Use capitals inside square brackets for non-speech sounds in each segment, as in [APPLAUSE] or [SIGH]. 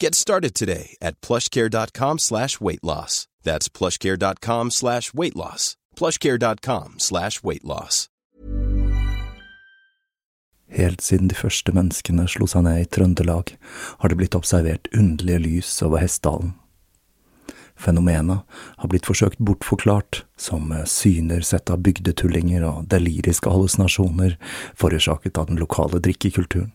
Get started today at plushcare.com slash weight loss. That's plushcare.com slash weight loss. plushcare.com slash weight loss. Helt siden de første menneskene slo seg ned i Trøndelag, har det blitt observert underlige lys over Hessdalen. Fenomenet har blitt forsøkt bortforklart som syner sett av bygdetullinger og deliriske hallusinasjoner forårsaket av den lokale drikkekulturen.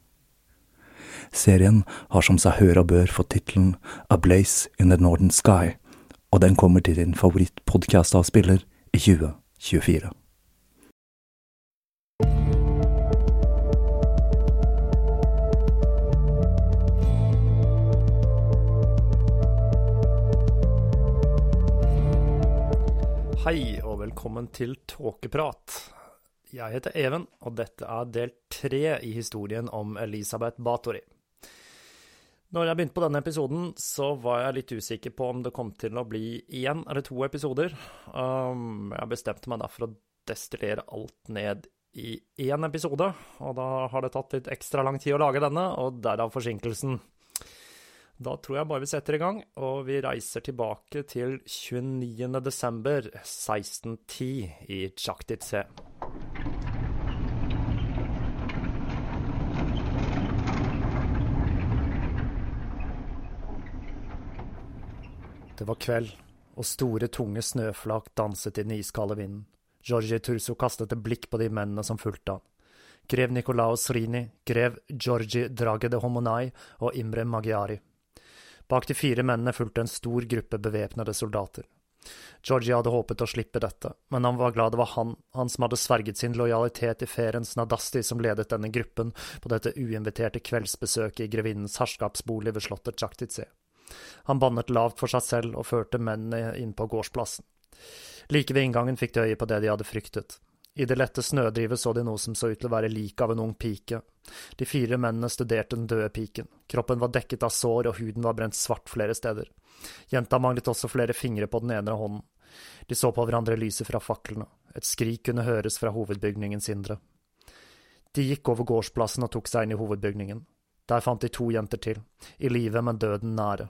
Serien har som seg hør og bør fått tittelen A Blaze in the Northern Sky, og den kommer til din favorittpodkastavspiller i 2024. Hei og velkommen til Tåkeprat. Jeg heter Even, og dette er del tre i historien om Elisabeth Batory. Når jeg begynte på denne episoden, så var jeg litt usikker på om det kom til å bli én eller to episoder. Um, jeg bestemte meg derfor å destillere alt ned i én episode, og da har det tatt litt ekstra lang tid å lage denne, og derav forsinkelsen. Da tror jeg bare vi setter i gang, og vi reiser tilbake til 29. desember 1610 i Tsjaktitse. Det var kveld, og store, tunge snøflak danset i den iskalde vinden. Georgi Turso kastet et blikk på de mennene som fulgte han. Grev Nicolaus Rini, grev Georgi Drage de Homonai og Imre Magiari. Bak de fire mennene fulgte en stor gruppe bevæpnede soldater. Georgie hadde håpet å slippe dette, men han var glad det var han, han som hadde sverget sin lojalitet i Ferens Nadasti, som ledet denne gruppen på dette uinviterte kveldsbesøket i grevinnens herskapsbolig ved slottet Tsjaktitse. Han bannet lavt for seg selv og førte mennene inn på gårdsplassen. Like ved inngangen fikk de øye på det de hadde fryktet. I det lette snødrivet så de noe som så ut til å være liket av en ung pike. De fire mennene studerte den døde piken. Kroppen var dekket av sår, og huden var brent svart flere steder. Jenta manglet også flere fingre på den ene hånden. De så på hverandre lyset fra faklene. Et skrik kunne høres fra hovedbygningens indre. De gikk over gårdsplassen og tok seg inn i hovedbygningen. Der fant de to jenter til, i live, men døden nære,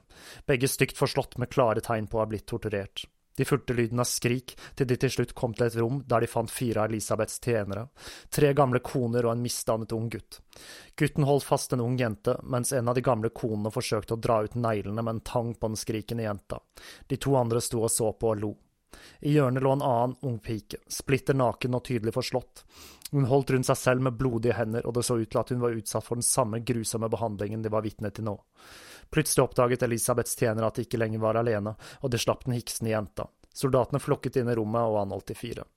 begge stygt forslått med klare tegn på å ha blitt torturert. De fulgte lyden av skrik til de til slutt kom til et rom der de fant fire av Elisabeths tjenere, tre gamle koner og en misdannet ung gutt. Gutten holdt fast en ung jente, mens en av de gamle konene forsøkte å dra ut neglene med en tang på den skrikende jenta. De to andre sto og så på og lo. I hjørnet lå en annen ung pike, splitter naken og tydelig forslått. Hun holdt rundt seg selv med blodige hender, og det så ut til at hun var utsatt for den samme grusomme behandlingen de var vitne til nå. Plutselig oppdaget Elisabeths tjenere at de ikke lenger var alene, og det slapp den hiksende jenta. Soldatene flokket inn i rommet og anholdt de fire.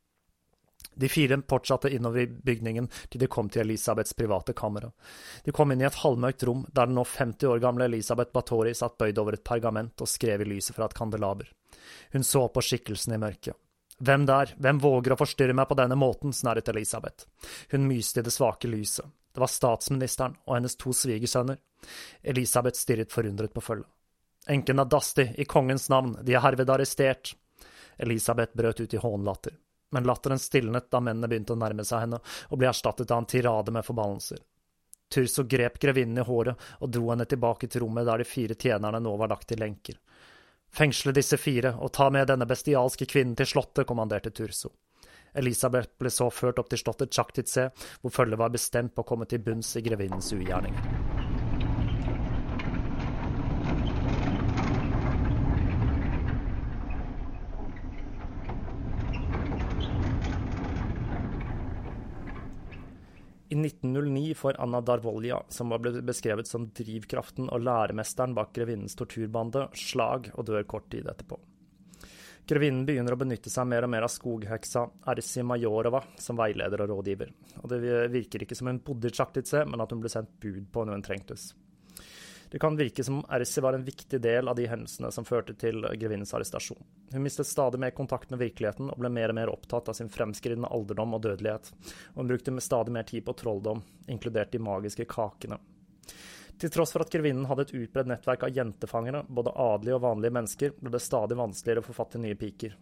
De fire fortsatte innover i bygningen til de kom til Elisabeths private kamera. De kom inn i et halvmørkt rom der den nå 50 år gamle Elisabeth Batori satt bøyd over et pergament og skrev i lyset fra et kandelaber. Hun så på skikkelsen i mørket. Hvem der, hvem våger å forstyrre meg på denne måten, snerret Elisabeth. Hun myste i det svake lyset. Det var statsministeren og hennes to svigersønner. Elisabeth stirret forundret på følget. Enken av Dasti, i kongens navn, de er herved arrestert. Elisabeth brøt ut i hånlatter men latteren stilnet da mennene begynte å nærme seg henne, og ble erstattet av en tirade med forbannelser. Turso grep grevinnen i håret og dro henne tilbake til rommet der de fire tjenerne nå var lagt i lenker. Fengsle disse fire og ta med denne bestialske kvinnen til slottet, kommanderte Turso. Elisabeth ble så ført opp til slottet Chaktitze, hvor følget var bestemt på å komme til bunns i grevinnens ugjerninger. I 1909 får Anna Darvolja, som var blitt beskrevet som drivkraften og læremesteren bak grevinnens torturbande, slag og dør kort tid etterpå. Grevinnen begynner å benytte seg mer og mer av skogheksa Ersi Majorova som veileder og rådgiver, og det virker ikke som hun bodde i Tsjaktitse, men at hun ble sendt bud på når hun trengtes. Det kan virke som Ersi var en viktig del av de hendelsene som førte til grevinnens arrestasjon. Hun mistet stadig mer kontakt med virkeligheten og ble mer og mer opptatt av sin fremskridende alderdom og dødelighet, og hun brukte stadig mer tid på trolldom, inkludert de magiske kakene. Til tross for at grevinnen hadde et utbredt nettverk av jentefangere, både adelige og vanlige mennesker, ble det stadig vanskeligere å få fatt i nye piker.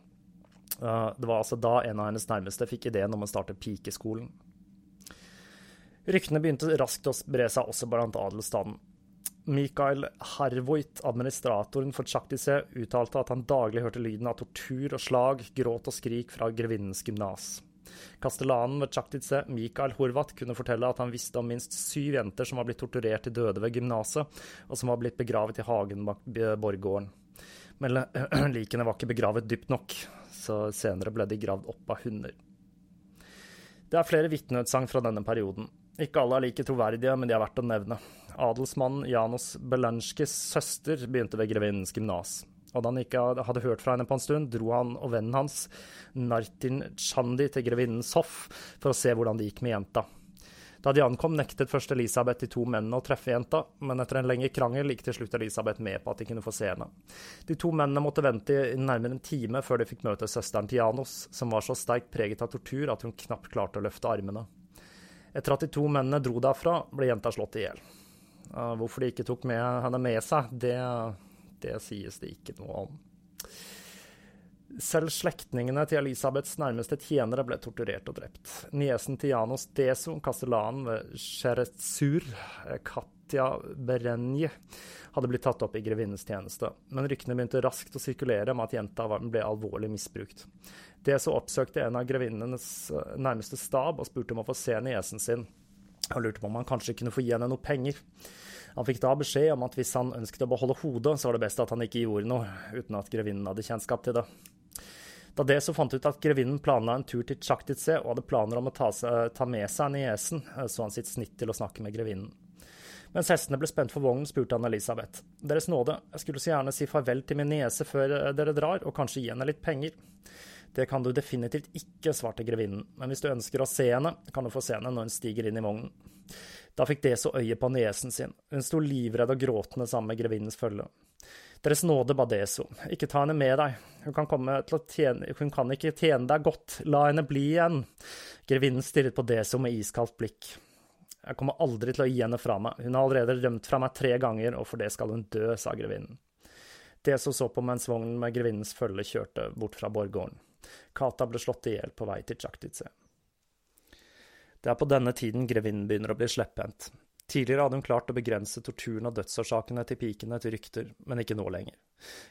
Eh, det var altså da en av hennes nærmeste fikk ideen om å starte pikeskolen. Ryktene begynte raskt å spre seg også blant adelsstanden. Mikael Harvoit, administratoren for Chaktise, uttalte at han daglig hørte lyden av tortur og slag, gråt og skrik fra grevinnens gymnas. Kastellanen ved Tsjaktitse, Mikael Horvat, kunne fortelle at han visste om minst syv jenter som var blitt torturert til døde ved gymnaset, og som var blitt begravet i hagen bak borggården. Men [CLEARS THROAT] likene var ikke begravet dypt nok, så senere ble de gravd opp av hunder. Det er flere vitneutsagn fra denne perioden. Ikke alle er like troverdige, men de er verdt å nevne. Adelsmannen Janos Belanskis søster begynte ved grevinnens gymnas. Og da han ikke hadde hørt fra henne på en stund, dro han og vennen hans, Nartin Chandi, til grevinnens hoff for å se hvordan det gikk med jenta. Da de ankom, nektet først Elisabeth de to mennene å treffe jenta, men etter en lengre krangel gikk til slutt Elisabeth med på at de kunne få se henne. De to mennene måtte vente i nærmere en time før de fikk møte søsteren til Janos, som var så sterkt preget av tortur at hun knapt klarte å løfte armene. Etter at de to mennene dro derfra, ble jenta slått i hjel. Hvorfor de ikke tok med henne med seg, det, det sies det ikke noe om. Selv slektningene til Elisabeths nærmeste tjenere ble torturert og drept. Niesen til Janos Deso, kastellanen ved Sheretsur, Katja Berenje, hadde blitt tatt opp i grevinnens tjeneste, men ryktene begynte raskt å sirkulere om at jenta ble alvorlig misbrukt. Deso oppsøkte en av grevinnenes nærmeste stab og spurte om å få se niesen sin og lurte på om han kanskje kunne få gi henne noe penger. Han fikk da beskjed om at hvis han ønsket å beholde hodet, så var det best at han ikke gjorde noe, uten at grevinnen hadde kjennskap til det. Da det så fant ut at grevinnen planla en tur til Tsjaktitse og hadde planer om å ta, ta med seg niesen, så han sitt snitt til å snakke med grevinnen. Mens hestene ble spent for vognen, spurte han Elisabeth. Deres nåde, jeg skulle så gjerne si farvel til min niese før dere drar, og kanskje gi henne litt penger. Det kan du definitivt ikke, svarte grevinnen, men hvis du ønsker å se henne, kan du få se henne når hun stiger inn i vognen. Da fikk Deso øye på niesen sin, hun sto livredd og gråtende sammen med grevinnens følge. Deres nåde ba Deso, ikke ta henne med deg, hun kan, tjene, hun kan ikke tjene deg godt, la henne bli igjen. Grevinnen stirret på Deso med iskaldt blikk. Jeg kommer aldri til å gi henne fra meg, hun har allerede rømt fra meg tre ganger, og for det skal hun dø, sa grevinnen. Deso så på mens vognen med grevinnens følge kjørte bort fra borggården. Kata ble slått i hjel på vei til Tsjaktitse. Det er på denne tiden grevinnen begynner å bli slepphendt. Tidligere hadde hun klart å begrense torturen og dødsårsakene til pikene til rykter, men ikke nå lenger.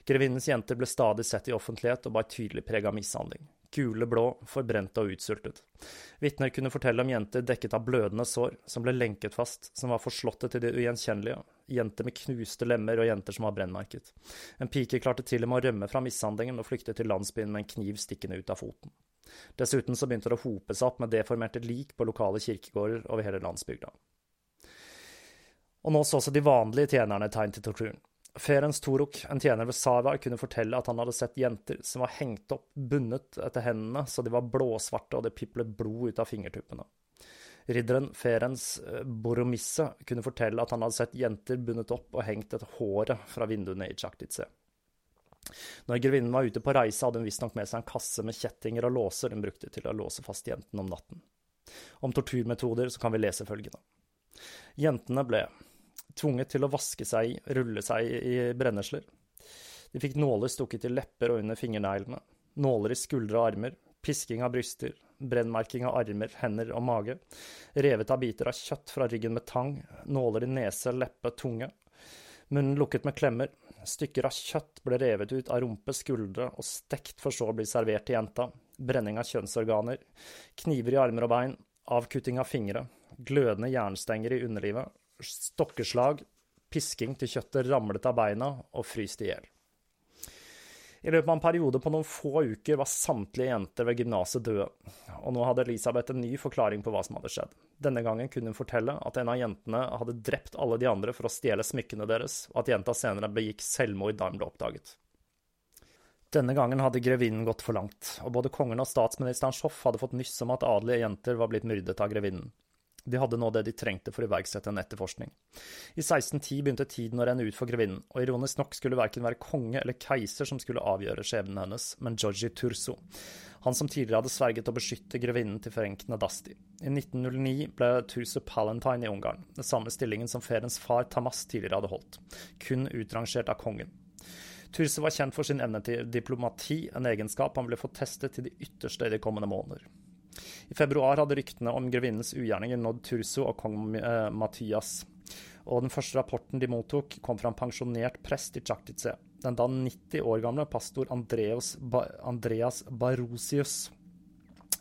Grevinnens jenter ble stadig sett i offentlighet og bar tydelig preg av mishandling. Gule, blå, forbrente og utsultet. Vitner kunne fortelle om jenter dekket av blødende sår, som ble lenket fast, som var forslåtte til det ugjenkjennelige, jenter med knuste lemmer og jenter som var brennmerket. En pike klarte til og med å rømme fra mishandlingen og flykte til landsbyen med en kniv stikkende ut av foten. Dessuten så begynte det å hope seg opp med deformerte lik på lokale kirkegårder over hele landsbygda. Og nå så også de vanlige tjenerne tegn til torturen. Ferens Torok, en tjener ved Sava, kunne fortelle at han hadde sett jenter som var hengt opp, bundet etter hendene så de var blåsvarte og det piplet blod ut av fingertuppene. Ridderen Ferens eh, Boromisse kunne fortelle at han hadde sett jenter bundet opp og hengt etter håret fra vinduene i Chaktitze. Når grevinnen var ute på reise, hadde hun visstnok med seg en kasse med kjettinger og låser hun brukte til å låse fast jentene om natten. Om torturmetoder så kan vi lese følgende. Jentene ble tvunget til å vaske seg, rulle seg i brennesler. De fikk nåler stukket i lepper og under fingerneglene, nåler i skuldre og armer, pisking av bryster, brennmerking av armer, hender og mage, revet av biter av kjøtt fra ryggen med tang, nåler i nese, leppe, tunge, munnen lukket med klemmer, stykker av kjøtt ble revet ut av rumpe, skuldre og stekt for så å bli servert til jenta, brenning av kjønnsorganer, kniver i armer og bein, avkutting av fingre, glødende jernstenger i underlivet, stokkeslag, pisking til kjøttet ramlet av beina og fryst i hjel. I løpet av en periode på noen få uker var samtlige jenter ved gymnaset døde, og nå hadde Elisabeth en ny forklaring på hva som hadde skjedd. Denne gangen kunne hun fortelle at en av jentene hadde drept alle de andre for å stjele smykkene deres, og at jenta senere begikk selvmord da hun ble oppdaget. Denne gangen hadde grevinnen gått for langt, og både kongen og statsministerens hoff hadde fått nyss om at adelige jenter var blitt myrdet av grevinnen. De hadde nå det de trengte for å iverksette en etterforskning. I 1610 begynte tiden å renne ut for grevinnen, og ironisk nok skulle verken være konge eller keiser som skulle avgjøre skjebnen hennes, men Georgi Turso, han som tidligere hadde sverget å beskytte grevinnen til Ferenc Nadasti. I 1909 ble Turso Palentine i Ungarn, den samme stillingen som ferens far Tamas tidligere hadde holdt, kun utrangert av kongen. Turso var kjent for sin evne til diplomati, en egenskap han ble fått testet til de ytterste i de kommende måneder. I februar hadde ryktene om grevinnens ugjerninger nådd Turso og kong eh, Mathias, og den første rapporten de mottok, kom fra en pensjonert prest i Chaktice, den da 90 år gamle pastor Andreas, ba Andreas Barosius.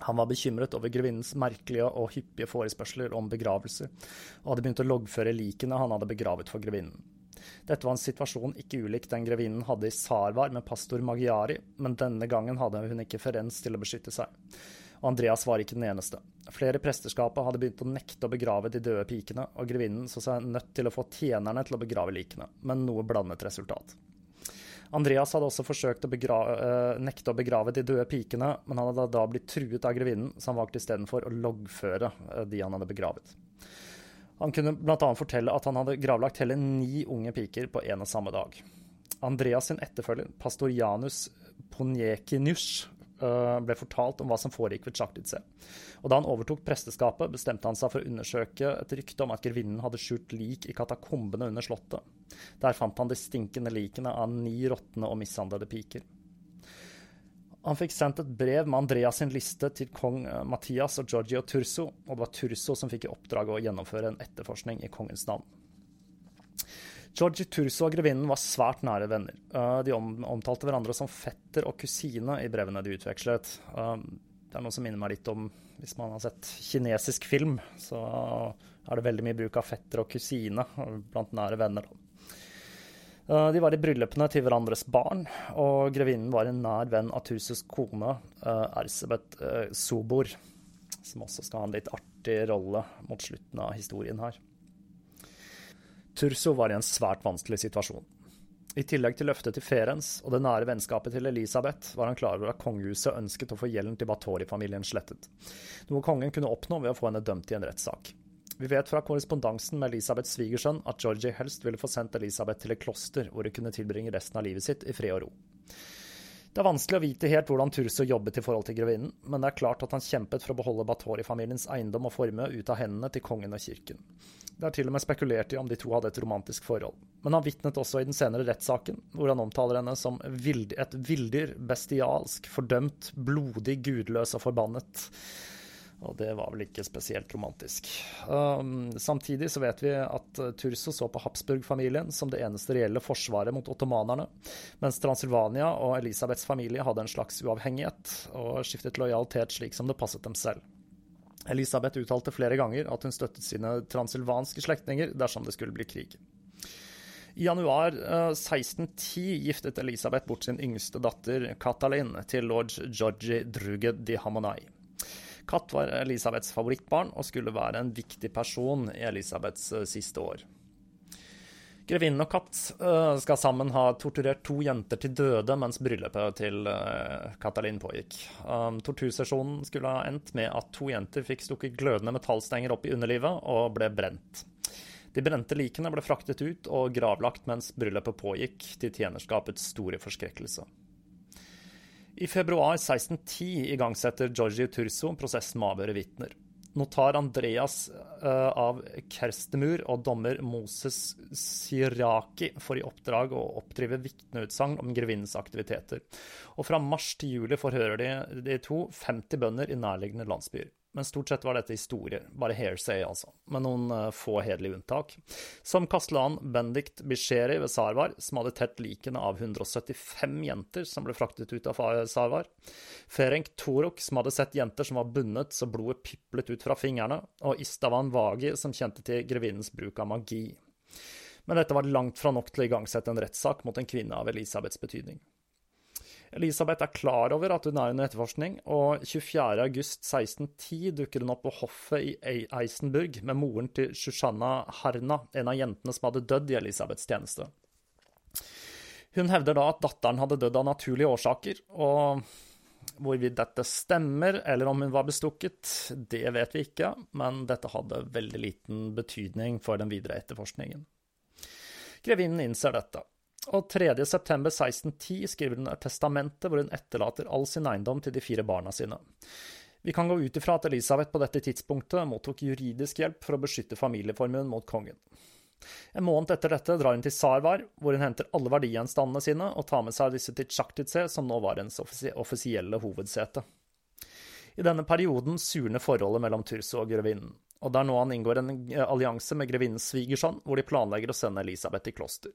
Han var bekymret over grevinnens merkelige og hyppige forespørsler om begravelser, og hadde begynt å loggføre likene han hadde begravet for grevinnen. Dette var en situasjon ikke ulik den grevinnen hadde i Sarvar med pastor Magiari, men denne gangen hadde hun ikke Ferens til å beskytte seg og Andreas var ikke den eneste. Flere i presteskapet hadde begynt å nekte å begrave de døde pikene, og grevinnen så seg nødt til å få tjenerne til å begrave likene, men noe blandet resultat. Andreas hadde også forsøkt å begrave, uh, nekte å begrave de døde pikene, men han hadde da blitt truet av grevinnen, så han valgte istedenfor å loggføre uh, de han hadde begravet. Han kunne bl.a. fortelle at han hadde gravlagt hele ni unge piker på en og samme dag. Andreas sin etterfølger, pastor Janus Ponjekinus, Eh, ble fortalt om hva som foregikk ved Tsjaktidze. Og da han overtok presteskapet, bestemte han seg for å undersøke et rykte om at grevinnen hadde skjult lik i katakombene under slottet. Der fant han de stinkende likene av ni råtne og mishandlede piker. Han fikk sendt et brev med Andreas sin liste til kong eh, Mathias og Giorgio Turso, og det var Turso som fikk i oppdrag å gjennomføre en etterforskning i kongens navn. Georgie Turso og grevinnen var svært nære venner. Uh, de omtalte hverandre som fetter og kusine i brevene de utvekslet. Uh, det er noe som minner meg litt om Hvis man har sett kinesisk film, så er det veldig mye bruk av fetter og kusine blant nære venner. Uh, de var i bryllupene til hverandres barn, og grevinnen var en nær venn av Tursos kone, Ersebet Sobor, som også skal ha en litt artig rolle mot slutten av historien her. Turso var i en svært vanskelig situasjon. I tillegg til løftet til Ferens og det nære vennskapet til Elisabeth, var han klar over at kongehuset ønsket å få gjelden til Batori-familien slettet, noe kongen kunne oppnå ved å få henne dømt i en rettssak. Vi vet fra korrespondansen med Elisabeths svigersønn at Georgie helst ville få sendt Elisabeth til et kloster hvor hun kunne tilbringe resten av livet sitt i fred og ro. Det er vanskelig å vite helt hvordan Turso jobbet i forhold til grevinnen, men det er klart at han kjempet for å beholde Batori-familiens eiendom og formue ut av hendene til kongen og kirken. Det er til og med spekulert i om de to hadde et romantisk forhold. Men han vitnet også i den senere rettssaken, hvor han omtaler henne som et villdyr, bestialsk, fordømt, blodig, gudløs og forbannet. Og det var vel ikke spesielt romantisk. Um, samtidig så vet vi at uh, Turso så på Habsburg-familien som det eneste reelle forsvaret mot ottomanerne, mens Transylvania og Elisabeths familie hadde en slags uavhengighet og skiftet lojalitet slik som det passet dem selv. Elisabeth uttalte flere ganger at hun støttet sine transylvanske slektninger dersom det skulle bli krig. I januar 1610 uh, giftet Elisabeth bort sin yngste datter Katalin til lord Georgi Druge di Hamonai. Katt var Elisabeths favorittbarn og skulle være en viktig person i Elisabeths eh, siste år. Grevinnen og katt uh, skal sammen ha torturert to jenter til døde mens bryllupet til uh, Katalin pågikk. Um, tortursesjonen skulle ha endt med at to jenter fikk stukket glødende metallstenger opp i underlivet og ble brent. De brente likene ble fraktet ut og gravlagt mens bryllupet pågikk, til tjenerskapets store forskrekkelse. I februar 1610 igangsetter Georgi Turso prosessen med avhøre vitner notar Andreas uh, av Kerstemur og dommer Moses Siraki får i oppdrag å oppdrive vitneutsagn om grevinnens aktiviteter. Og fra mars til juli forhører de de to 50 bønder i nærliggende landsbyer. Men stort sett var dette historier, bare hairsay altså, med noen uh, få hederlige unntak. Som kastellan Bendikt Bisheri ved Sarvar, som hadde tett likene av 175 jenter som ble fraktet ut av Sarvar. Ferenk Torok, som hadde sett jenter som var bundet så blodet piplet ut fra fingrene. Og Istavan Vagi, som kjente til grevinnens bruk av magi. Men dette var langt fra nok til å igangsette en rettssak mot en kvinne av Elisabeths betydning. Elisabeth er klar over at hun er under etterforskning, og 24.8.1610 dukker hun opp på hoffet i Eisenburg med moren til Shoshana Harna, en av jentene som hadde dødd i Elisabeths tjeneste. Hun hevder da at datteren hadde dødd av naturlige årsaker, og hvorvidt dette stemmer, eller om hun var bestukket, det vet vi ikke, men dette hadde veldig liten betydning for den videre etterforskningen. Grevinnen innser dette, og 3.9.1610 skriver hun et testamente hvor hun etterlater all sin eiendom til de fire barna sine. Vi kan gå ut ifra at Elisabeth på dette tidspunktet mottok juridisk hjelp for å beskytte familieformuen mot kongen. En måned etter dette drar hun til Sarvar, hvor hun henter alle verdigjenstandene sine og tar med seg disse til Tsjaktitse, som nå var hennes offisielle hovedsete. I denne perioden surner forholdet mellom Turso og grevinnen, og det er nå han inngår en allianse med grevinnens svigersønn, hvor de planlegger å sende Elisabeth i kloster.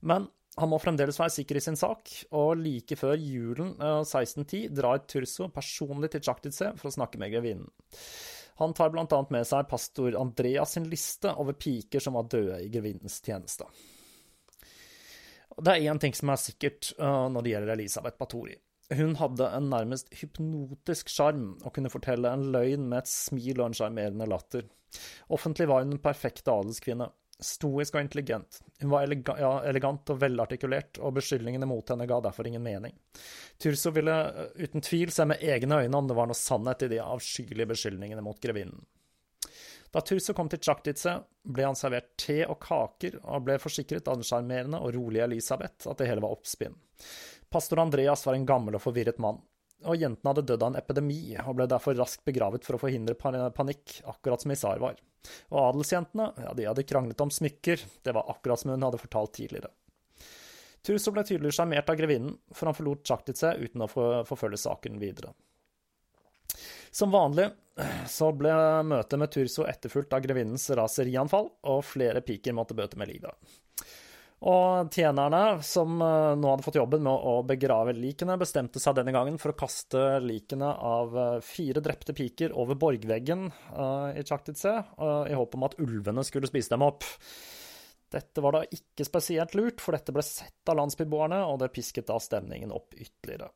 Men han må fremdeles være sikker i sin sak, og like før julen 1610 eh, drar Turso personlig til Chaktice for å snakke med grevinnen. Han tar bl.a. med seg pastor Andreas sin liste over piker som var døde i grevinnens tjeneste. Det er én ting som er sikkert uh, når det gjelder Elisabeth Batori. Hun hadde en nærmest hypnotisk sjarm og kunne fortelle en løgn med et smil og en sjarmerende latter. Offentlig var hun en perfekt adelskvinne, stoisk og intelligent. Hun var elega ja, elegant og velartikulert, og beskyldningene mot henne ga derfor ingen mening. Turso ville eh, uten tvil se med egne øyne om det var noe sannhet i de avskyelige beskyldningene mot grevinnen. Da Turso kom til Tsjaktitse, ble han servert te og kaker, og ble forsikret av den sjarmerende og rolige Elisabeth at det hele var oppspinn. Pastor Andreas var en gammel og forvirret mann, og jentene hadde dødd av en epidemi og ble derfor raskt begravet for å forhindre panikk, akkurat som Isar var. Og adelsjentene, ja, de hadde kranglet om smykker, det var akkurat som hun hadde fortalt tidligere. Turso ble tydelig sjarmert av grevinnen, for han forlot Tsjaktitse uten å forfølge saken videre. Som vanlig så ble møtet med Turso etterfulgt av grevinnens raserianfall, og flere piker måtte bøte med livet. Og tjenerne, som eh, nå hadde fått jobben med å begrave likene, bestemte seg denne gangen for å kaste likene av eh, fire drepte piker over borgveggen uh, i Chaktitze, uh, i håp om at ulvene skulle spise dem opp. Dette var da ikke spesielt lurt, for dette ble sett av landsbyboerne, og det pisket da stemningen opp ytterligere.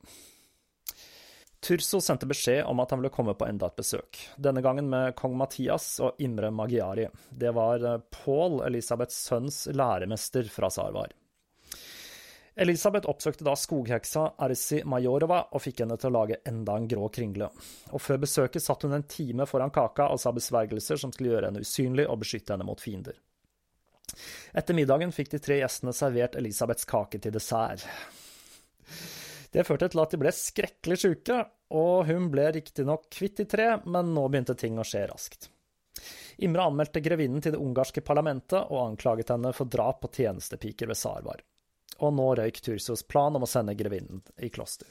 Turso sendte beskjed om at han ville komme på enda et besøk, denne gangen med kong Mathias og Imre Magiari. Det var eh, Paul, Elisabeths sønns læremester fra Sarvar. Elisabeth oppsøkte da skogheksa Ersi Majorova og fikk henne til å lage enda en grå kringle. Og før besøket satt hun en time foran kaka og sa besvergelser som skulle gjøre henne usynlig og beskytte henne mot fiender. Etter middagen fikk de tre gjestene servert Elisabeths kake til dessert. Det førte til at de ble skrekkelig sjuke, og hun ble riktignok kvitt de tre, men nå begynte ting å skje raskt. Imre anmeldte grevinnen til det ungarske parlamentet og anklaget henne for drap på tjenestepiker ved Sarvar. Og nå røyk Tursos plan om å sende grevinnen i kloster.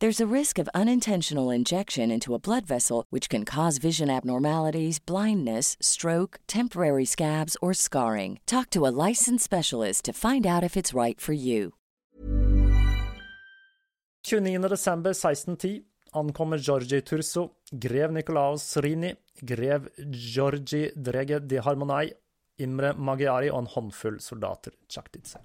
There's a risk of unintentional injection into a blood vessel, which can cause vision abnormalities, blindness, stroke, temporary scabs, or scarring. Talk to a licensed specialist to find out if it's right for you. 29. desember 1610 ankommer Georgi Turso, grev Nicolaos Rini, grev Georgi Drege di Harmonai, Imre Magyari og en håndfull soldater Tsjaktitse.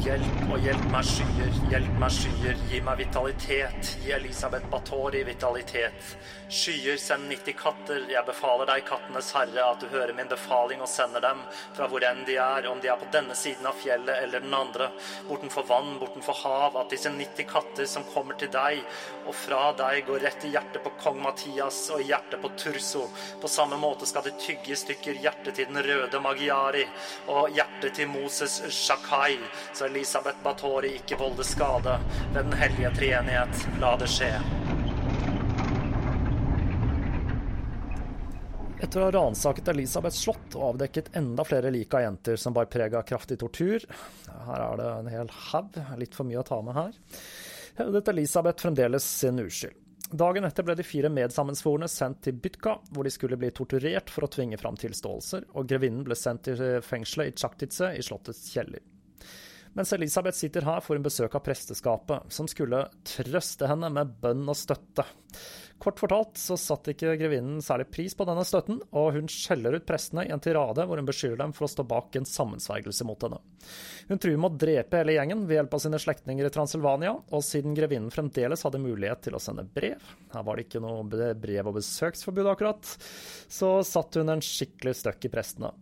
Hjelp og hjelp meg skyer, hjelp meg skyer, gi meg vitalitet, gi Elisabeth Batori vitalitet. Skyer, send 90 katter, jeg befaler deg, kattenes herre, at du hører min befaling og sender dem, fra hvor enn de er, om de er på denne siden av fjellet eller den andre, bortenfor vann, bortenfor hav, at disse 90 katter som kommer til deg, og fra deg går rett i hjertet på kong Mathias og i hjertet på Turso. På samme måte skal de tygge i stykker hjertet til den røde Magiari og hjertet til Moses Shakai, så Elisabeth Bathori ikke volde skade ved den hellige treenighet. La det skje. Etter å ha ransaket Elisabeths slott og avdekket enda flere lik av jenter som bar preg av kraftig tortur Her er det en hel haug, litt for mye å ta med her. Hevdet Elisabeth fremdeles sin uskyld. Dagen etter ble de fire medsammensvorne sendt til Bytka, hvor de skulle bli torturert for å tvinge fram tilståelser, og grevinnen ble sendt til fengselet i Tsjaktitse i slottets kjeller. Mens Elisabeth sitter her, får hun besøk av presteskapet, som skulle trøste henne med bønn og støtte. Kort fortalt så satte ikke grevinnen særlig pris på denne støtten, og hun skjeller ut prestene i en tirade hvor hun beskylder dem for å stå bak en sammensvergelse mot henne. Hun truer med å drepe hele gjengen ved hjelp av sine slektninger i Transylvania, og siden grevinnen fremdeles hadde mulighet til å sende brev, her var det ikke noe brev- og besøksforbud akkurat, så satt hun en skikkelig støkk i prestene.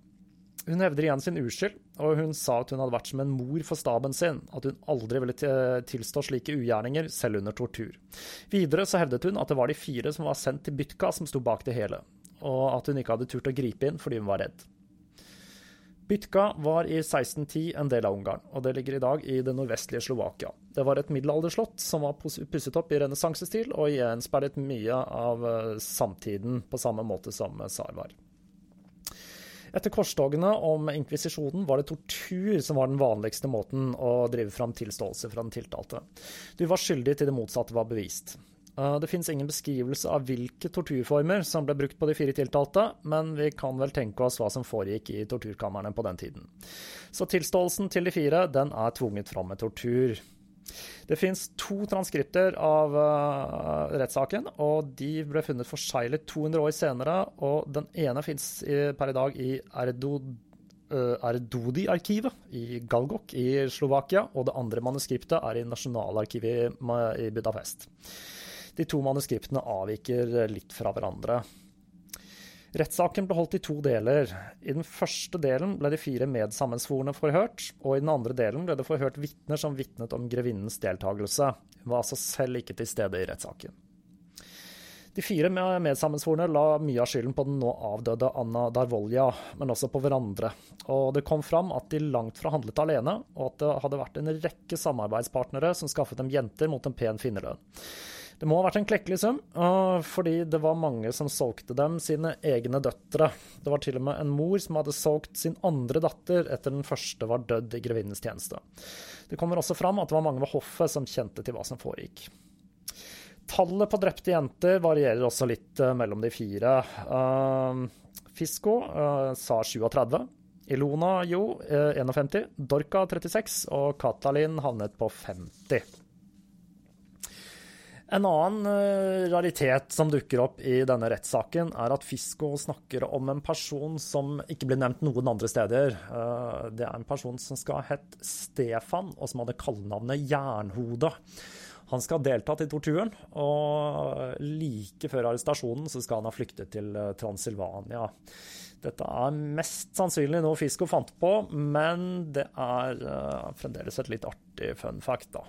Hun hevder igjen sin uskyld, og hun sa at hun hadde vært som en mor for staben sin, at hun aldri ville tilstå slike ugjerninger, selv under tortur. Videre så hevdet hun at det var de fire som var sendt til Bytka som sto bak det hele, og at hun ikke hadde turt å gripe inn fordi hun var redd. Bytka var i 1610 en del av Ungarn, og det ligger i dag i det nordvestlige Slovakia. Det var et middelalderslott som var pusset opp i renessansestil og gjensperret mye av eh, samtiden på samme måte som Tsar var. Etter korstogene om inkvisisjonen var det tortur som var den vanligste måten å drive fram tilståelse fra den tiltalte. Du var skyldig til det motsatte var bevist. Eh, det finnes ingen beskrivelse av hvilke torturformer som ble brukt på de fire tiltalte, men vi kan vel tenke oss hva som foregikk i torturkamrene på den tiden. Så tilståelsen til de fire den er tvunget fram med tortur. Det fins to transkripter av uh, rettssaken, og de ble funnet forseglet 200 år senere. Og den ene fins per i dag i uh, Erdodi-arkivet i Galgok i Slovakia, og det andre manuskriptet er i Nasjonalarkivet i Budapest. De to manuskriptene avviker litt fra hverandre. Rettssaken ble holdt i to deler. I den første delen ble de fire medsammensvorne forhørt, og i den andre delen ble det forhørt vitner som vitnet om grevinnens deltakelse. Hun var altså selv ikke til stede i rettssaken. De fire medsammensvorne la mye av skylden på den nå avdøde Anna Darvolja, men også på hverandre. Og det kom fram at de langt fra handlet alene, og at det hadde vært en rekke samarbeidspartnere som skaffet dem jenter mot en pen finnerlønn. Det må ha vært en klekkelig sum, fordi det var mange som solgte dem sine egne døtre. Det var til og med en mor som hadde solgt sin andre datter etter den første var dødd i grevinnens tjeneste. Det kommer også fram at det var mange ved hoffet som kjente til hva som foregikk. Tallet på drepte jenter varierer også litt eh, mellom de fire. Uh, Fisko uh, sa 37. Ilona Jo uh, 51. Dorka 36. Og Katalin havnet på 50. En annen uh, raritet som dukker opp i denne rettssaken, er at Fisko snakker om en person som ikke blir nevnt noen andre steder. Uh, det er en person som skal ha hett Stefan, og som hadde kallenavnet Jernhode. Han skal ha deltatt i torturen, og like før arrestasjonen så skal han ha flyktet til uh, Transilvania. Dette er mest sannsynlig noe Fisko fant på, men det er fremdeles et litt artig fun fact, da.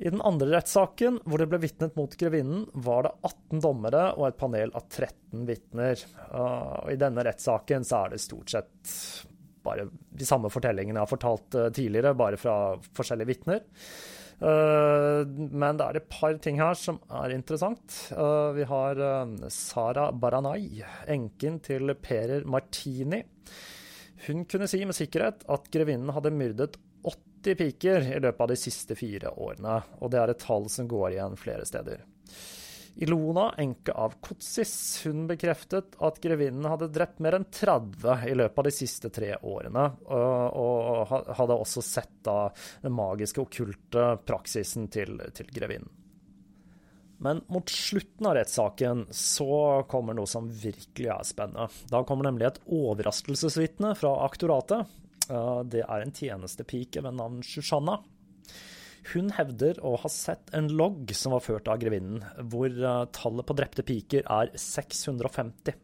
I den andre rettssaken, hvor det ble vitnet mot grevinnen, var det 18 dommere og et panel av 13 vitner. I denne rettssaken så er det stort sett bare de samme fortellingene jeg har fortalt uh, tidligere, bare fra forskjellige vitner. Uh, men det er et par ting her som er interessant. Uh, vi har Sara Baranay, enken til Perer Martini. Hun kunne si med sikkerhet at grevinnen hadde myrdet 80 piker i løpet av de siste fire årene, og det er et tall som går igjen flere steder. Ilona, enke av Kotsis, hun bekreftet at grevinnen hadde drept mer enn 30 i løpet av de siste tre årene, og, hadde også sett da den magiske, okkulte praksisen til, til grevinnen. Men mot slutten av rettssaken så kommer noe som virkelig er spennende. Da kommer nemlig et overraskelsesvitne fra aktoratet, det er en tjenestepike ved navn Shushanna. Hun hevder å ha sett en logg som var ført av grevinnen, hvor eh, tallet på drepte piker er 650.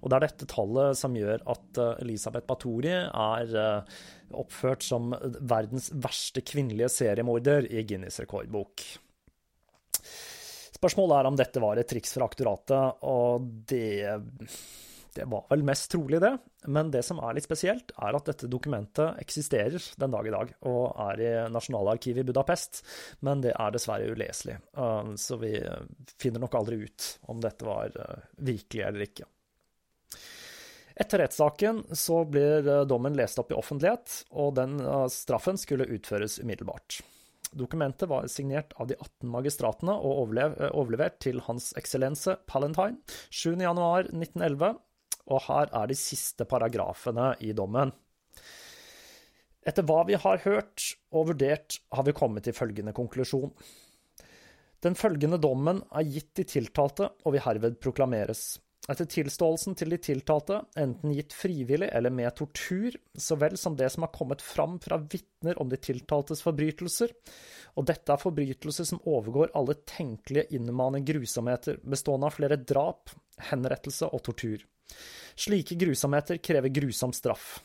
Og det er dette tallet som gjør at eh, Elisabeth Bathory er eh, oppført som verdens verste kvinnelige seriemorder i Guinness rekordbok. Spørsmålet er om dette var et triks fra aktoratet, og det det var vel mest trolig det, men det som er litt spesielt, er at dette dokumentet eksisterer den dag i dag, og er i Nasjonalarkivet i Budapest, men det er dessverre uleselig. Uh, så vi finner nok aldri ut om dette var uh, virkelig eller ikke. Etter rettssaken så blir uh, dommen lest opp i offentlighet, og den straffen skulle utføres umiddelbart. Dokumentet var signert av de 18 magistratene og overlevert til Hans Eksellense Palentine 7.1.1911, og her er de siste paragrafene i dommen. Etter hva vi har hørt og vurdert, har vi kommet til følgende konklusjon. Den følgende dommen er gitt de tiltalte og vil herved proklameres. Etter tilståelsen til de tiltalte, enten gitt frivillig eller med tortur, så vel som det som har kommet fram fra vitner om de tiltaltes forbrytelser, og dette er forbrytelser som overgår alle tenkelige innmanende grusomheter, bestående av flere drap, henrettelse og tortur. Slike grusomheter krever grusom straff.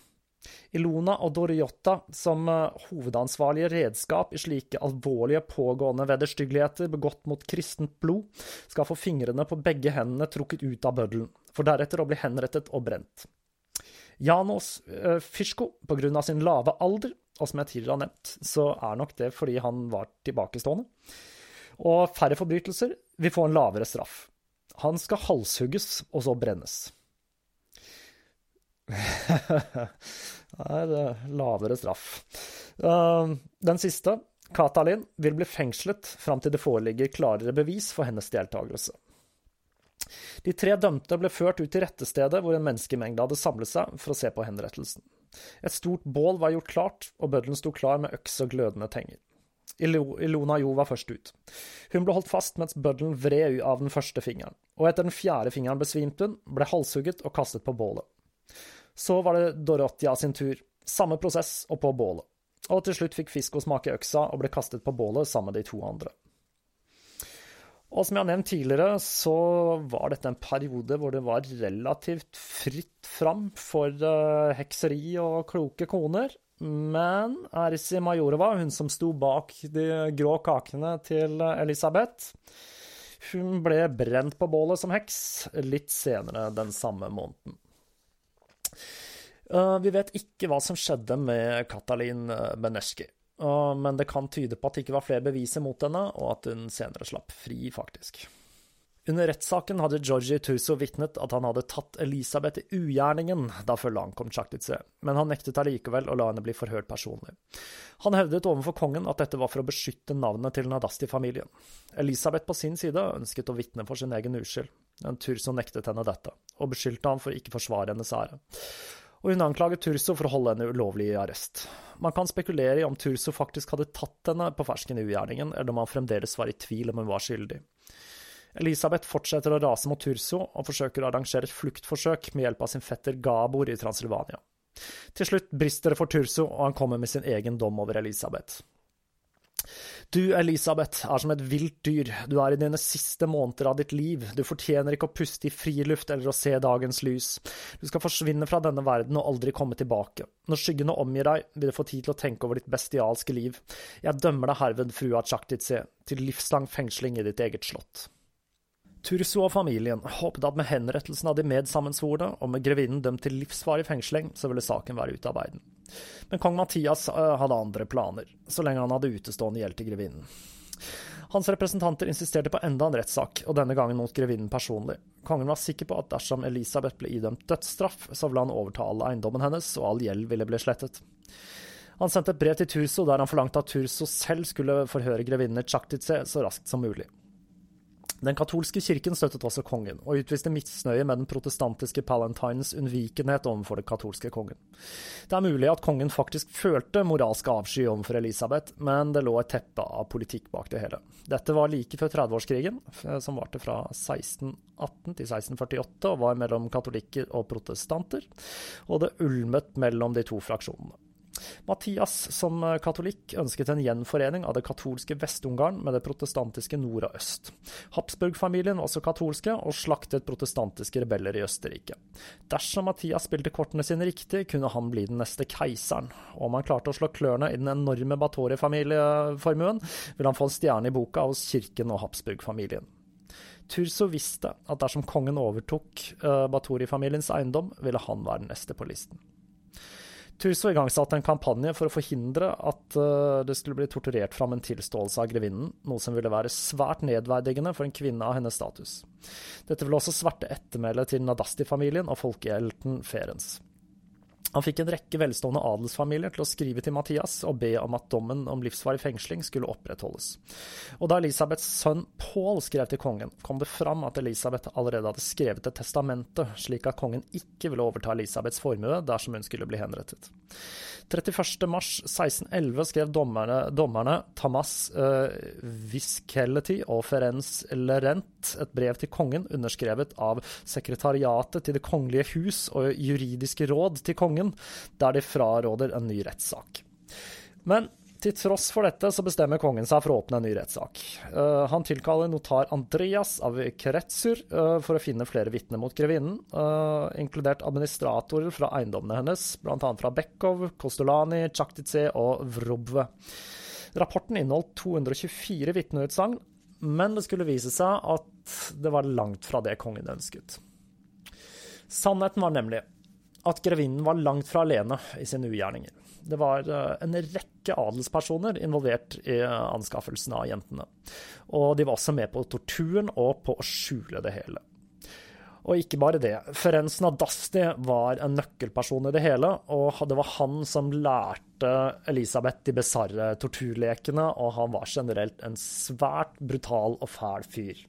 Ilona og Doriotta, som eh, hovedansvarlige redskap i slike alvorlige pågående vederstyggeligheter begått mot kristent blod, skal få fingrene på begge hendene trukket ut av bøddelen, for deretter å bli henrettet og brent. Janos uh, Fischko, på grunn av sin lave alder, og som jeg tidligere har nevnt, så er nok det fordi han var tilbakestående, og færre forbrytelser vil få en lavere straff. Han skal halshugges og så brennes. [LAUGHS] Nei, det er lavere straff. Uh, den siste, Katalin, vil bli fengslet fram til det foreligger klarere bevis for hennes deltakelse. De tre dømte ble ført ut til rettestedet hvor en menneskemengde hadde samlet seg for å se på henrettelsen. Et stort bål var gjort klart, og bøddelen sto klar med øks og glødende tenger. Ilona Jo var først ut. Hun ble holdt fast mens bøddelen vred av den første fingeren, og etter den fjerde fingeren besvimte hun, ble halshugget og kastet på bålet. Så var det Dorotia sin tur. Samme prosess og på bålet. Og til slutt fikk Fisko smake øksa og ble kastet på bålet sammen med de to andre. Og som jeg har nevnt tidligere, så var dette en periode hvor det var relativt fritt fram for uh, hekseri og kloke koner. Men Ersi Majorova, hun som sto bak de grå kakene til Elisabeth, hun ble brent på bålet som heks litt senere den samme måneden. Uh, vi vet ikke hva som skjedde med Katalin eh, Beneski, uh, men det kan tyde på at det ikke var flere beviser mot henne, og at hun senere slapp fri, faktisk. Under rettssaken hadde Georgie Tuso vitnet at han hadde tatt Elisabeth i ugjerningen da følget ankom Tsjaktitse, men han nektet allikevel å la henne bli forhørt personlig. Han hevdet overfor kongen at dette var for å beskytte navnet til Nadasti-familien. Elisabeth på sin side ønsket å vitne for sin egen uskyld, men Turso nektet henne dette, og beskyldte ham for ikke forsvare hennes ære. og hun anklaget Turso for å holde henne ulovlig i arrest. Man kan spekulere i om Turso faktisk hadde tatt henne på fersken i ugjerningen, eller om han fremdeles var i tvil om hun var skyldig. Elisabeth fortsetter å rase mot Turso, og forsøker å arrangere et fluktforsøk med hjelp av sin fetter Gabor i Transylvania. Til slutt brister det for Turso, og han kommer med sin egen dom over Elisabeth. Du, Elisabeth, er som et vilt dyr, du er i dine siste måneder av ditt liv, du fortjener ikke å puste i friluft eller å se dagens lys, du skal forsvinne fra denne verden og aldri komme tilbake. Når skyggene omgir deg, vil du få tid til å tenke over ditt bestialske liv. Jeg dømmer deg herved, frua Tsjaktitse, til livslang fengsling i ditt eget slott. Turso og familien håpet at med henrettelsen av de medsammensvorne, og med grevinnen dømt til livsvarig fengsling, så ville saken være ute av verden. Men kong Mathias eh, hadde andre planer, så lenge han hadde utestående gjeld til grevinnen. Hans representanter insisterte på enda en rettssak, og denne gangen mot grevinnen personlig. Kongen var sikker på at dersom Elisabeth ble idømt dødsstraff, så ville han overta all eiendommen hennes, og all gjeld ville bli slettet. Han sendte et brev til Turso der han forlangte at Turso selv skulle forhøre grevinnen Tsjaktitse så raskt som mulig. Den katolske kirken støttet også kongen, og utviste misnøye med den protestantiske Palantines unnvikenhet overfor den katolske kongen. Det er mulig at kongen faktisk følte moralsk avsky overfor Elisabeth, men det lå et teppe av politikk bak det hele. Dette var like før 30-årskrigen, som varte fra 1618 til 1648 og var mellom katolikker og protestanter, og det ulmet mellom de to fraksjonene. Mathias, som katolikk, ønsket en gjenforening av det katolske Vest-Ungarn med det protestantiske nord og øst. Habsburg-familien var også katolske, og slaktet protestantiske rebeller i Østerrike. Dersom Mathias spilte kortene sine riktig, kunne han bli den neste keiseren, og om han klarte å slå klørne i den enorme Batori-familieformuen, ville han få en stjerne i boka hos kirken og Habsburg-familien. Turso visste at dersom kongen overtok uh, Batori-familiens eiendom, ville han være den neste på listen. Turso igangsatte en kampanje for å forhindre at uh, det skulle bli torturert fram en tilståelse av grevinnen, noe som ville være svært nedverdigende for en kvinne av hennes status. Dette ville også sverte ettermælet til Nadasti-familien og folkehelten Ferens. Han fikk en rekke velstående adelsfamilier til å skrive til Mathias og be om at dommen om livsvarig fengsling skulle opprettholdes. Og da Elisabeths sønn Paul skrev til kongen, kom det fram at Elisabeth allerede hadde skrevet et testamente, slik at kongen ikke ville overta Elisabeths formue dersom hun skulle bli henrettet. 31.3.1611 skrev dommerne, dommerne Tamas uh, Viskeleti og Ferenc Lerent et brev til kongen underskrevet av sekretariatet til Det kongelige hus og juridiske råd til kongen, der de fraråder en ny rettssak. Men til tross for dette så bestemmer kongen seg for å åpne en ny rettssak. Uh, han tilkaller notar Andreas av Kretsur uh, for å finne flere vitner mot grevinnen, uh, inkludert administratorer fra eiendommene hennes, bl.a. fra Bekkov, Kostolani, Tsjaktitse og Vrobve. Rapporten inneholdt 224 vitneutsagn, men det skulle vise seg at det var langt fra det kongen ønsket. Sannheten var nemlig at grevinnen var langt fra alene i sine ugjerninger. Det var eh, en rekke adelspersoner involvert i anskaffelsen av jentene. Og de var også med på torturen og på å skjule det hele. Og ikke bare det. Ferenc Nadasti var en nøkkelperson i det hele, og det var han som lærte Elisabeth de bisarre torturlekene, og han var generelt en svært brutal og fæl fyr.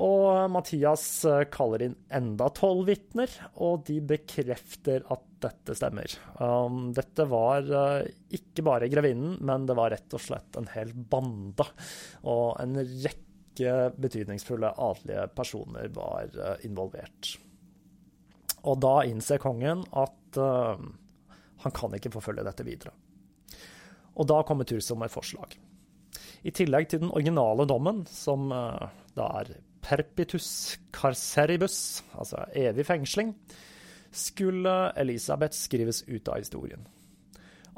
Og Mathias eh, kaller inn enda tolv vitner, og de bekrefter at dette stemmer. Um, dette var uh, ikke bare grevinnen, men det var rett og slett en hel bande. Og en rekke betydningsfulle adelige personer var uh, involvert. Og da innser kongen at uh, han kan ikke forfølge dette videre. Og da kommer Turso med forslag. I tillegg til den originale dommen, som da er perpitus carceribus, altså evig fengsling, skulle Elisabeth skrives ut av historien.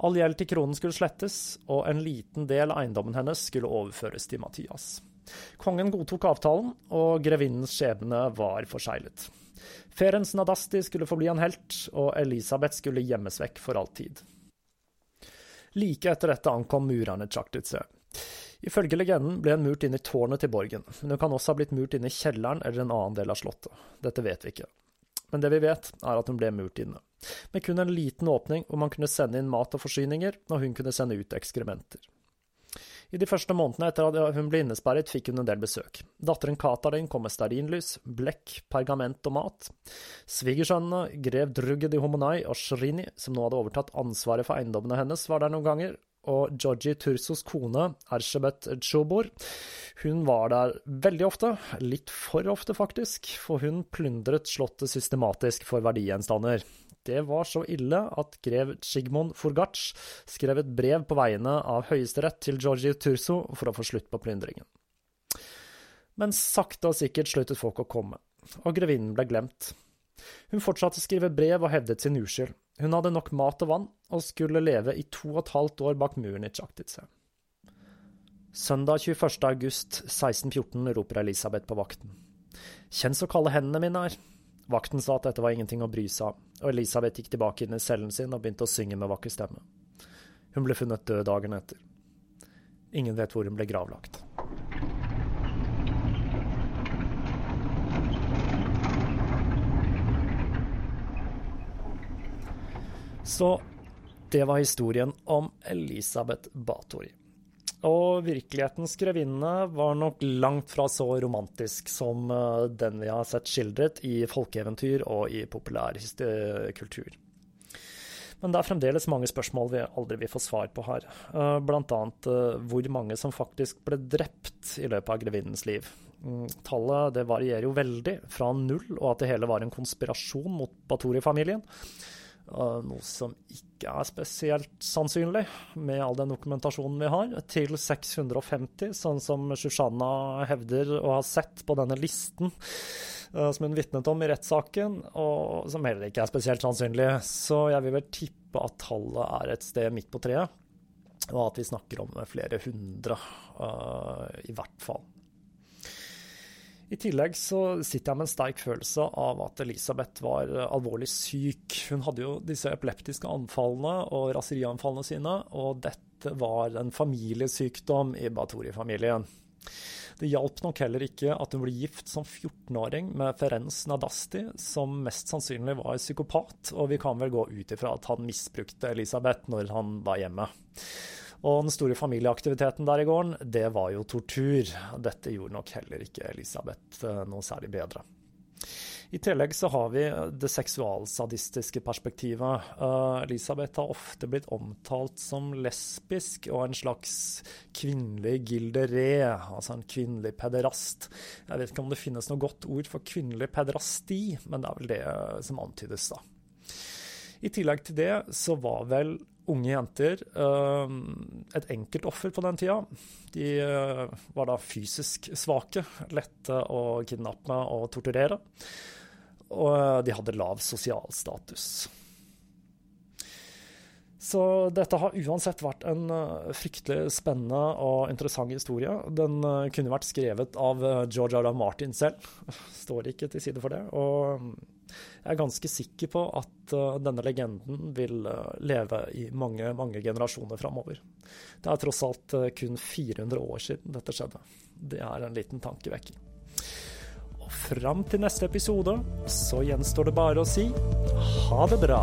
All gjeld til kronen skulle slettes, og en liten del av eiendommen hennes skulle overføres til Mathias. Kongen godtok avtalen, og grevinnens skjebne var forseglet. Ferenc Nadasti skulle forbli en helt, og Elisabeth skulle gjemmes vekk for all tid. Like etter dette ankom murerne Tsjaktitse. Ifølge legenden ble hun murt inn i tårnet til borgen, men hun kan også ha blitt murt inn i kjelleren eller en annen del av slottet. Dette vet vi ikke. Men det vi vet, er at hun ble murt inne, med kun en liten åpning hvor man kunne sende inn mat og forsyninger, og hun kunne sende ut ekskrementer. I de første månedene etter at hun ble innesperret, fikk hun en del besøk. Datteren Katarin kom med stearinlys, blekk, pergament og mat. Svigersønnene, grev Drugge Homonai og Shrini, som nå hadde overtatt ansvaret for eiendommene hennes, var der noen ganger, og Georgi Tursos kone, Ershebet Chobor, hun var der veldig ofte, litt for ofte faktisk, for hun plyndret slottet systematisk for verdigjenstander. Det var så ille at grev Sigmund Forgac skrev et brev på vegne av Høyesterett til Georgi Turso for å få slutt på plyndringen. Men sakte og sikkert sluttet folk å komme, og grevinnen ble glemt. Hun fortsatte å skrive brev og hevdet sin uskyld. Hun hadde nok mat og vann, og skulle leve i to og et halvt år bak muren i Tsjaktitse. Søndag 21. august 1614 roper Elisabeth på vakten. Kjenn så kalde hendene mine er. Vakten sa at dette var ingenting å bry seg av, og Elisabeth gikk tilbake inn i cellen sin og begynte å synge med vakker stemme. Hun ble funnet død dagen etter. Ingen vet hvor hun ble gravlagt. Så det var historien om Elisabeth Batory. Og virkelighetens grevinne var nok langt fra så romantisk som eh, den vi har sett skildret i folkeeventyr og i populær kultur. Men det er fremdeles mange spørsmål vi aldri vil få svar på her. Bl.a. blant annet eh, hvor mange som faktisk ble drept i løpet av grevinnens liv. Mm, tallet varierer jo veldig, fra null og at det hele var en konspirasjon mot Batori-familien, noe som ikke er spesielt sannsynlig, med all den dokumentasjonen vi har, til 650, sånn som Shushanna hevder å ha sett på denne listen eh, som hun vitnet om i rettssaken, og som heller ikke er spesielt sannsynlig. Så jeg vil vel tippe at tallet er et sted midt på treet, og at vi snakker om flere hundre, uh, i hvert fall. I tillegg så sitter jeg med en sterk følelse av at Elisabeth var eh, alvorlig syk. Hun hadde jo disse epileptiske anfallene og raserianfallene sine, og dette var en familiesykdom i Batori-familien. Det hjalp nok heller ikke at hun ble gift som 14-åring med Ferenc Nadasti, som mest sannsynlig var psykopat, og vi kan vel gå ut ifra at han misbrukte Elisabeth når han var hjemme. Og den store familieaktiviteten der i gården, det var jo tortur. Dette gjorde nok heller ikke Elisabeth eh, noe særlig bedre. I tillegg så har vi det seksualsadistiske perspektivet. Uh, Elisabeth har ofte blitt omtalt som lesbisk og en slags kvinnelig gilderé, altså en kvinnelig pederast. Jeg vet ikke om det finnes noe godt ord for kvinnelig pederasti, men det er vel det som antydes, da. I tillegg til det så var vel unge jenter eh, et enkelt offer på den tida. De eh, var da fysisk svake, lette å kidnappe og torturere. Og eh, de hadde lav sosial status. Så dette har uansett vært en fryktelig spennende og interessant historie. Den kunne vært skrevet av George R. R. Martin selv. Står ikke til side for det. Og jeg er ganske sikker på at uh, denne legenden vil uh, leve i mange, mange generasjoner framover. Det er tross alt uh, kun 400 år siden dette skjedde. Det er en liten tankevekker. Og fram til neste episode så gjenstår det bare å si ha det bra.